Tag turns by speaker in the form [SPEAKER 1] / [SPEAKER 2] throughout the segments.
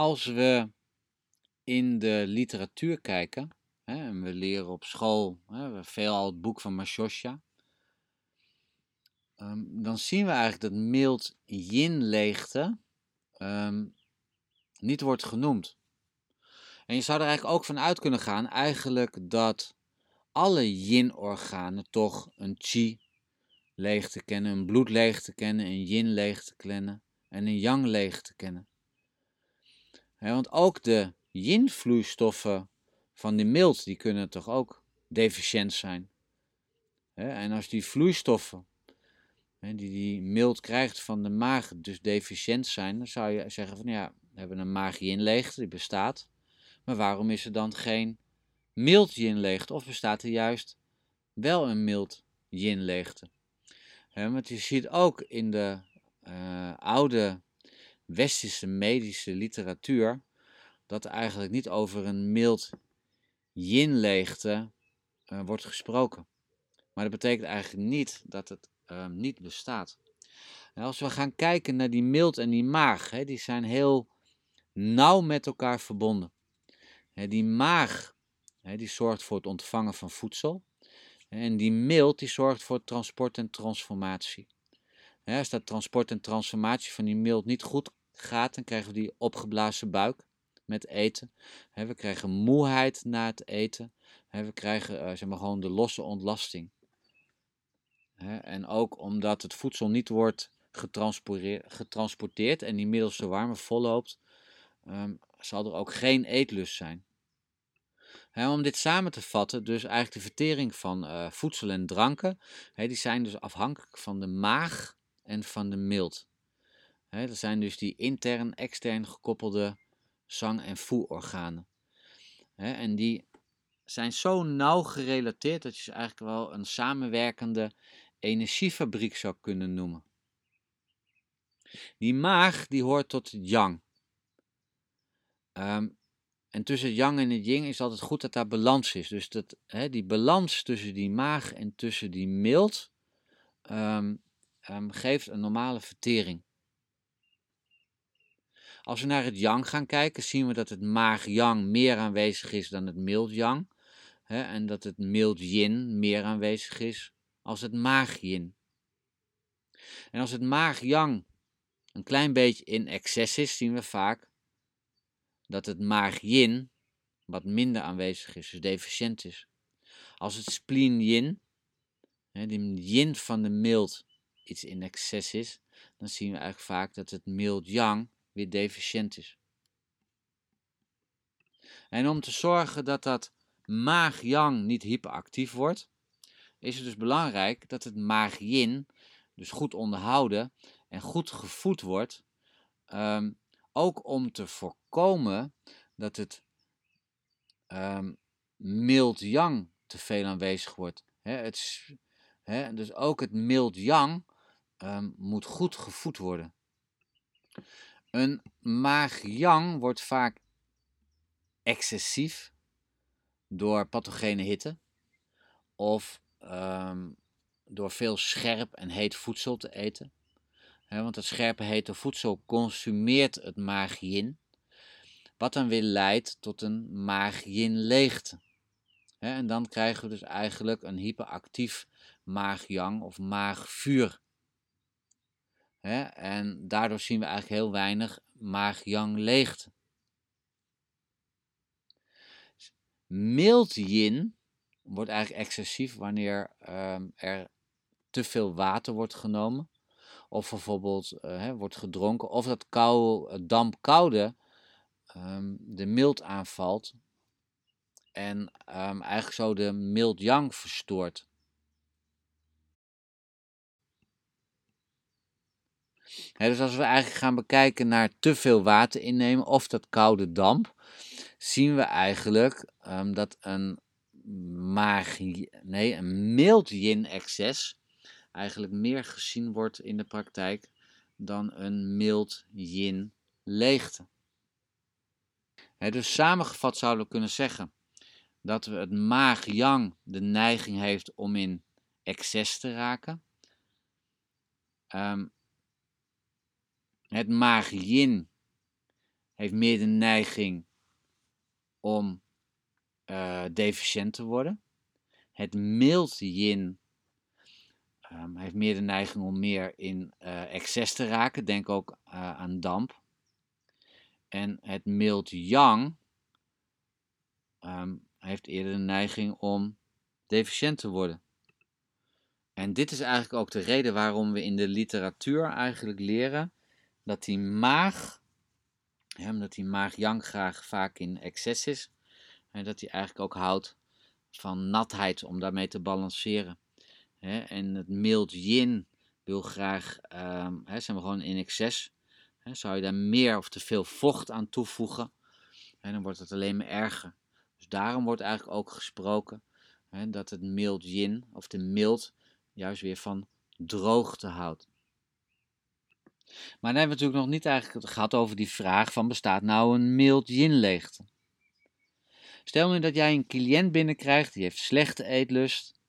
[SPEAKER 1] Als we in de literatuur kijken, hè, en we leren op school, hè, we veel al het boek van Mashosha, ehm, dan zien we eigenlijk dat mild yin-leegte ehm, niet wordt genoemd. En je zou er eigenlijk ook van uit kunnen gaan, eigenlijk dat alle yin-organen toch een chi leegte kennen, een bloedleegte kennen, een yin-leegte kennen en een yang-leegte kennen. Want ook de yin-vloeistoffen van de mild, die kunnen toch ook deficiënt zijn. en als die vloeistoffen die die mild krijgt van de maag dus deficiënt zijn, dan zou je zeggen van ja, we hebben een maag yin-leegte, die bestaat. Maar waarom is er dan geen mild yin-leegte? Of bestaat er juist wel een mild yin-leegte? want je ziet ook in de uh, oude westerse medische literatuur dat eigenlijk niet over een mild yin-leegte uh, wordt gesproken. Maar dat betekent eigenlijk niet dat het uh, niet bestaat. En als we gaan kijken naar die mild en die maag, hè, die zijn heel nauw met elkaar verbonden. Hè, die maag hè, die zorgt voor het ontvangen van voedsel. En die mild die zorgt voor transport en transformatie. als dat transport en transformatie van die mild niet goed gaat, dan krijgen we die opgeblazen buik met eten. we krijgen moeheid na het eten. we krijgen uh, zeg maar gewoon de losse ontlasting. en ook omdat het voedsel niet wordt getransporteerd en die middelste warme volloopt, um, zal er ook geen eetlust zijn om dit samen te vatten, dus eigenlijk de vertering van uh, voedsel en dranken, die zijn dus afhankelijk van de maag en van de mild. Dat zijn dus die intern, extern gekoppelde zang- en voerorganen. en die zijn zo nauw gerelateerd dat je ze eigenlijk wel een samenwerkende energiefabriek zou kunnen noemen. Die maag die hoort tot yang. Um, en tussen het yang en het yin is altijd goed dat daar balans is. Dus dat, die balans tussen die maag en tussen die mild ehm, ehm, geeft een normale vertering. Als we naar het yang gaan kijken, zien we dat het maag-yang meer aanwezig is dan het mild-yang. En dat het mild-yin meer aanwezig is als het maag-yin. En als het maag-yang een klein beetje in excess is, zien we vaak dat het maag-yin wat minder aanwezig is, dus deficiënt is. Als het spleen-yin, die yin van de mild, iets in excess is, dan zien we eigenlijk vaak dat het mild-yang weer deficiënt is. En om te zorgen dat dat maag-yang niet hyperactief wordt, is het dus belangrijk dat het maag-yin dus goed onderhouden en goed gevoed wordt, um, ook om te voorkomen dat het um, mild yang te veel aanwezig wordt. het, dus ook het mild yang um, moet goed gevoed worden. Een maag yang wordt vaak excessief door pathogene hitte of um, door veel scherp en heet voedsel te eten want het scherpe hete voedsel consumeert het maag-yin, wat dan weer leidt tot een maag-yin-leegte. en dan krijgen we dus eigenlijk een hyperactief maag-yang of maag-vuur. En daardoor zien we eigenlijk heel weinig maag-yang-leegte. Mild yin wordt eigenlijk excessief wanneer ehm, er te veel water wordt genomen of bijvoorbeeld uh, wordt gedronken, of dat kou, dampkoude um, de mild aanvalt en um, eigenlijk zo de mild-yang verstoort. Dus als we eigenlijk gaan bekijken naar te veel water innemen of dat koude damp, zien we eigenlijk um, dat een magie, nee, een mild yin excess eigenlijk meer gezien wordt in de praktijk dan een mild yin leegte. dus samengevat zouden we kunnen zeggen dat we het maag-yang de neiging heeft om in excess te raken. Um, het maag-yin heeft meer de neiging om uh, deficiënt te worden. Het mild yin um, heeft meer de neiging om meer in uh, excess te raken. Denk ook uh, aan damp. En het mild yang um, heeft eerder de neiging om deficiënt te worden. En dit is eigenlijk ook de reden waarom we in de literatuur eigenlijk leren dat die maag, omdat die maag-yang graag vaak in excess is, en dat hij eigenlijk ook houdt van natheid om daarmee te balanceren. en het mild yin wil graag, um, he, zijn we gewoon in excess. zou je daar meer of te veel vocht aan toevoegen, dan wordt het alleen maar erger. Dus daarom wordt eigenlijk ook gesproken dat het mild yin, of de mild, juist weer van droogte houdt. Maar dan hebben we natuurlijk nog niet eigenlijk gehad over die vraag van bestaat nou een mild yin leegte? Stel nu dat jij een cliënt binnenkrijgt die heeft slechte eetlust,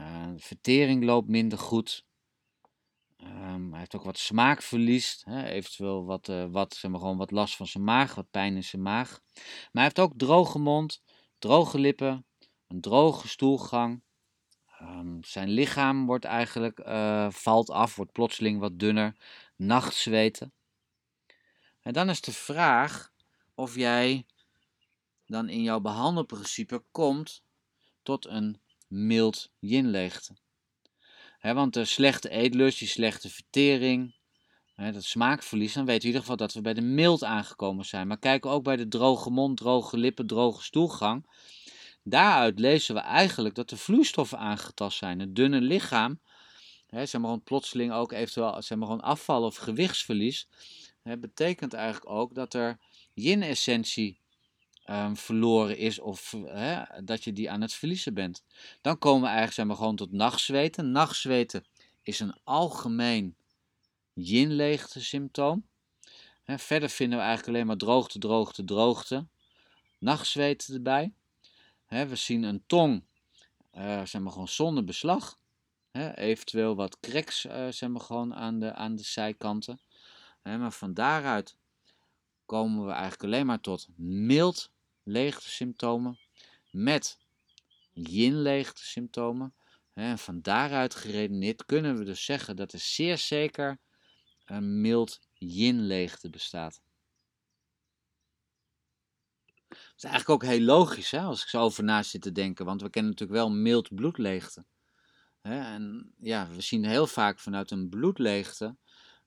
[SPEAKER 1] uh, vertering loopt minder goed, um, hij heeft ook wat smaakverlies, hè, eventueel wat, uh, wat, zeg maar, gewoon wat last van zijn maag, wat pijn in zijn maag. Maar hij heeft ook droge mond, droge lippen, een droge stoelgang. Um, zijn lichaam wordt eigenlijk, valt af, wordt plotseling wat dunner, nachtzweten. En dan is de vraag of jij dan in jouw behandelprincipe komt tot een mild yin-leegte. want de slechte eetlust, die slechte vertering, dat smaakverlies, dan weten we in ieder geval dat we bij de mild aangekomen zijn. Maar kijken ook bij de droge mond, droge lippen, droge stoelgang. Daaruit lezen we eigenlijk dat de vloeistoffen aangetast zijn. Het dunne lichaam, hè, zeg maar gewoon plotseling ook eventueel zeg maar gewoon afval of gewichtsverlies, hè, betekent eigenlijk ook dat er yin-essentie um, verloren is of hè, dat je die aan het verliezen bent. Dan komen we eigenlijk zeg maar, gewoon tot nachtzweten. Nachtzweten is een algemeen yin-leegte symptoom. Hè, verder vinden we eigenlijk alleen maar droogte, droogte, droogte. Nachtzweten erbij. Hè, we zien een tong uh, zeg maar, gewoon zonder beslag. Eventueel wat cracks uh, zeg gewoon aan de, aan de zijkanten. Maar van daaruit komen we eigenlijk alleen maar tot mild leegtesymptomen met yin symptomen. En van daaruit geredeneerd kunnen we dus zeggen dat er zeer zeker een mild yin-leegte bestaat. Dat is eigenlijk ook heel logisch hè, als ik zo over na zit te denken, want we kennen natuurlijk wel mild bloedleegte. En ja, we zien heel vaak vanuit een bloedleegte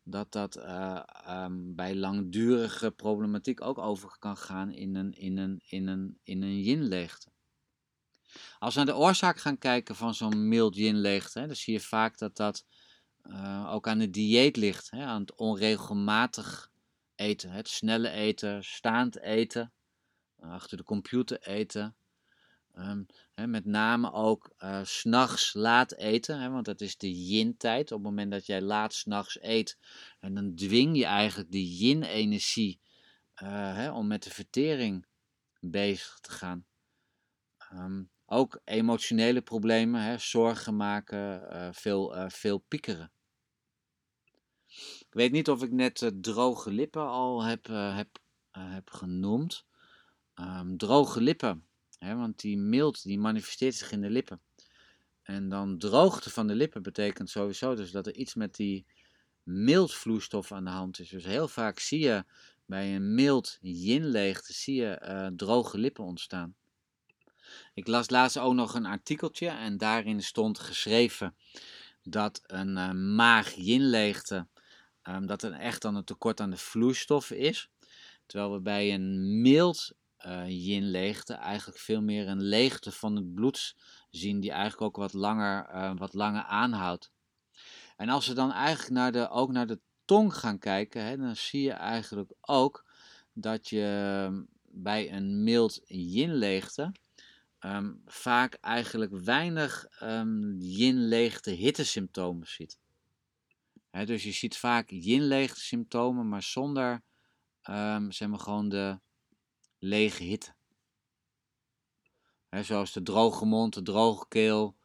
[SPEAKER 1] dat dat uh, um, bij langdurige problematiek ook over kan gaan in een, in een, in een, in een yin-leegte. Als we naar de oorzaak gaan kijken van zo'n mild yin-leegte, dan zie je vaak dat dat uh, ook aan het dieet ligt, hè, aan het onregelmatig eten, het snelle eten, staand eten, achter de computer eten, Um, met name ook uh, s'nachts laat eten, want dat is de yin-tijd. Op het moment dat jij laat s'nachts eet, en dan dwing je eigenlijk de yin-energie uh, om met de vertering bezig te gaan. Um, ook emotionele problemen, zorgen maken, uh, veel, veel piekeren. Ik weet niet of ik net droge lippen al heb, heb, heb genoemd. Um, droge lippen want die mild die manifesteert zich in de lippen. En dan droogte van de lippen betekent sowieso dus dat er iets met die mildvloeistof aan de hand is. Dus heel vaak zie je bij een mild yin-leegte zie je uh, droge lippen ontstaan. Ik las laatst ook nog een artikeltje en daarin stond geschreven dat een uh, maag-yin-leegte um, dat er echt dan een tekort aan de vloeistof is. Terwijl we bij een mild uh, yin-leegte eigenlijk veel meer een leegte van het bloed zien, die eigenlijk ook wat langer, uh, wat langer aanhoudt. En als we dan eigenlijk naar de, ook naar de tong gaan kijken, hè, dan zie je eigenlijk ook dat je ehm, bij een mild yin-leegte um, vaak eigenlijk weinig um, yin-leegte hittesymptomen ziet. Dus je ziet vaak yin-leegte symptomen, maar zonder zeg maar gewoon de lege hitte. zoals de droge mond, de droge keel,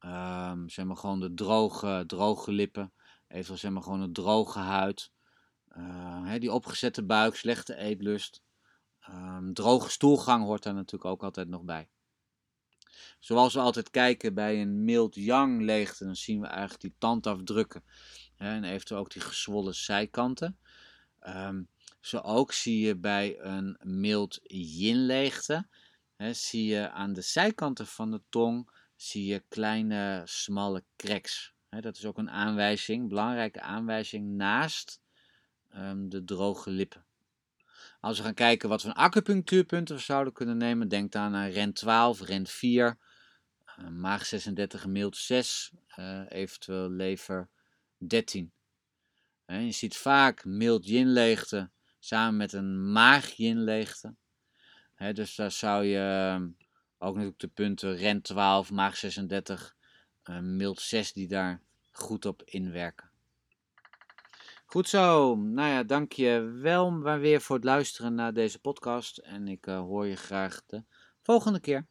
[SPEAKER 1] um, zeg maar gewoon de droge, droge lippen, even zeg maar gewoon een droge huid, uh, die opgezette buik, slechte eetlust. Um, droge stoelgang hoort daar natuurlijk ook altijd nog bij. Zoals we altijd kijken bij een mild yang leegte, dan zien we eigenlijk die tandafdrukken hè, en eventueel ook die gezwollen zijkanten. Zo ook zie je bij een mild yin leegte, hè, zie je aan de zijkanten van de tong zie je kleine smalle cracks. Dat is ook een aanwijzing, belangrijke aanwijzing naast um, de droge lippen. Als we gaan kijken wat voor acupunctuurpunten we zouden kunnen nemen, denk dan aan REN 12, REN 4, uh, maag 36, mild 6, uh, eventueel lever 13. je ziet vaak mild yin-leegte samen met een maag-yin-leegte. dus daar zou je ehm, ook natuurlijk de punten REN 12, maag 36, uh, mild 6 die daar goed op inwerken. Goed zo. Nou ja, dank je wel maar weer voor het luisteren naar deze podcast. En ik uh, hoor je graag de volgende keer.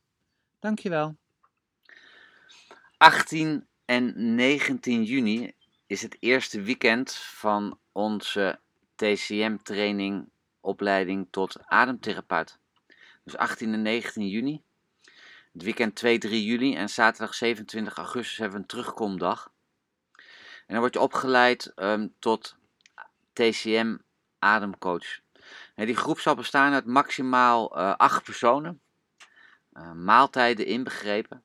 [SPEAKER 1] Dank je wel. 18 en 19 juni is het eerste weekend van onze TCM-training opleiding tot ademtherapeut. Dus 18 en 19 juni. Het weekend 2, 3 juli en zaterdag 27 augustus hebben we een terugkomdag. En dan word je opgeleid um, tot TCM ademcoach. die groep zal bestaan uit maximaal uh, acht personen, uh, maaltijden inbegrepen.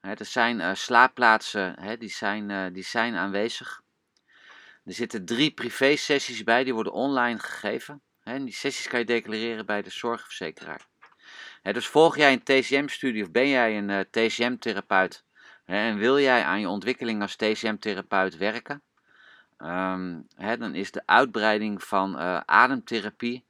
[SPEAKER 1] er zijn uh, slaapplaatsen die, zijn, die zijn aanwezig. Er zitten drie privé-sessies bij, die worden online gegeven. en die sessies kan je declareren bij de zorgverzekeraar. dus volg jij een TCM-studie of ben jij een TCM-therapeut en wil jij aan je ontwikkeling als TCM-therapeut werken? Ehm, dan is de uitbreiding van uh, ademtherapie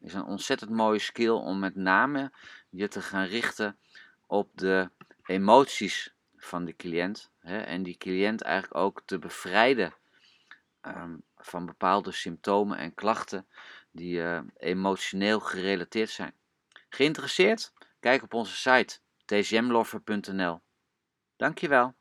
[SPEAKER 1] is een ontzettend mooie skill om met name je te gaan richten op de emoties van de cliënt. En die cliënt eigenlijk ook te bevrijden um, van bepaalde symptomen en klachten die uh, emotioneel gerelateerd zijn. Geïnteresseerd? Kijk op onze site tcmloffer.nl. Dankjewel.